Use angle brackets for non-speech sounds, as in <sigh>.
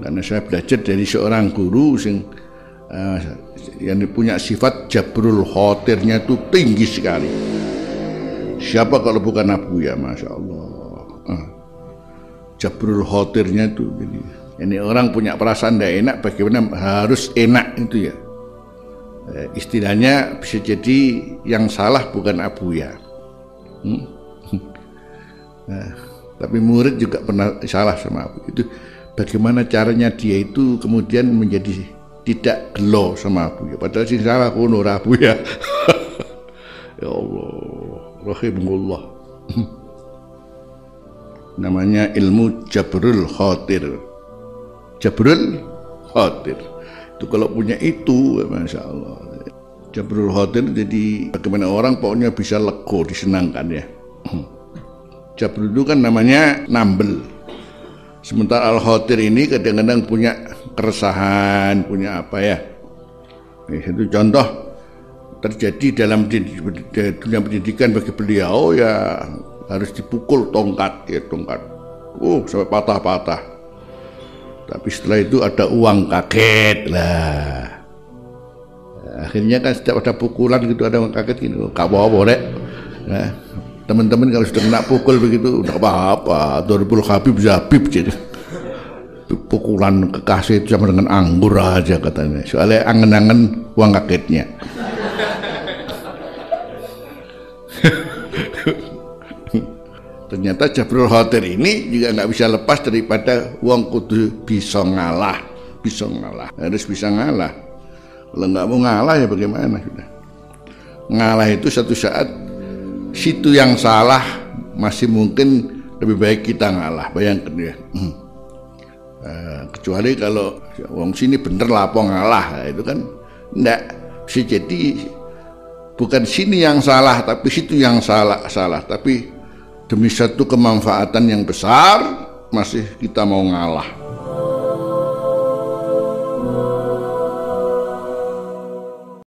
karena saya belajar dari seorang guru sing uh, yang punya sifat jabrul khotirnya itu tinggi sekali. Siapa kalau bukan Abu ya Masya Allah. Uh, jabrul khotirnya itu jadi ini orang punya perasaan tidak enak bagaimana harus enak itu ya? Eh, istilahnya bisa jadi yang salah bukan Abu ya. Hmm? <laughs> tapi murid juga pernah salah sama Abu itu bagaimana caranya dia itu kemudian menjadi tidak gelo sama Abu ya padahal sih salah kuno Abu ya. <laughs> Ya Allah rahimullah <clears throat> namanya ilmu jabrul khatir. Jabrul Khatir. Itu kalau punya itu Masya Allah. Jabrul Khatir jadi bagaimana orang pokoknya bisa lego disenangkan ya Jabrul itu kan namanya nambel. Sementara Al Khatir ini kadang-kadang punya keresahan punya apa ya. Itu contoh terjadi dalam dunia pendidikan bagi beliau ya harus dipukul tongkat ya tongkat. Oh sampai patah-patah. Tapi setelah itu ada uang kaget lah. Akhirnya kan setiap ada pukulan gitu ada uang kaget gitu. Gak apa-apa rek nah, teman-teman kalau sudah kena pukul begitu udah apa-apa 2000 Habib Zabib jadi pukulan kekasih itu sama dengan anggur aja katanya. Soalnya angen-angen uang kagetnya. <laughs> Ternyata Jabrul Khatir ini juga nggak bisa lepas daripada uang kudu bisa ngalah bisa ngalah harus bisa ngalah. Kalau nggak mau ngalah ya bagaimana sudah? Ngalah itu satu saat situ yang salah masih mungkin lebih baik kita ngalah. Bayangkan ya hmm. uh, kecuali kalau uang sini bener lapong ngalah. Itu kan enggak. Bisa jadi bukan sini yang salah tapi situ yang salah salah. Tapi demi satu kemanfaatan yang besar masih kita mau ngalah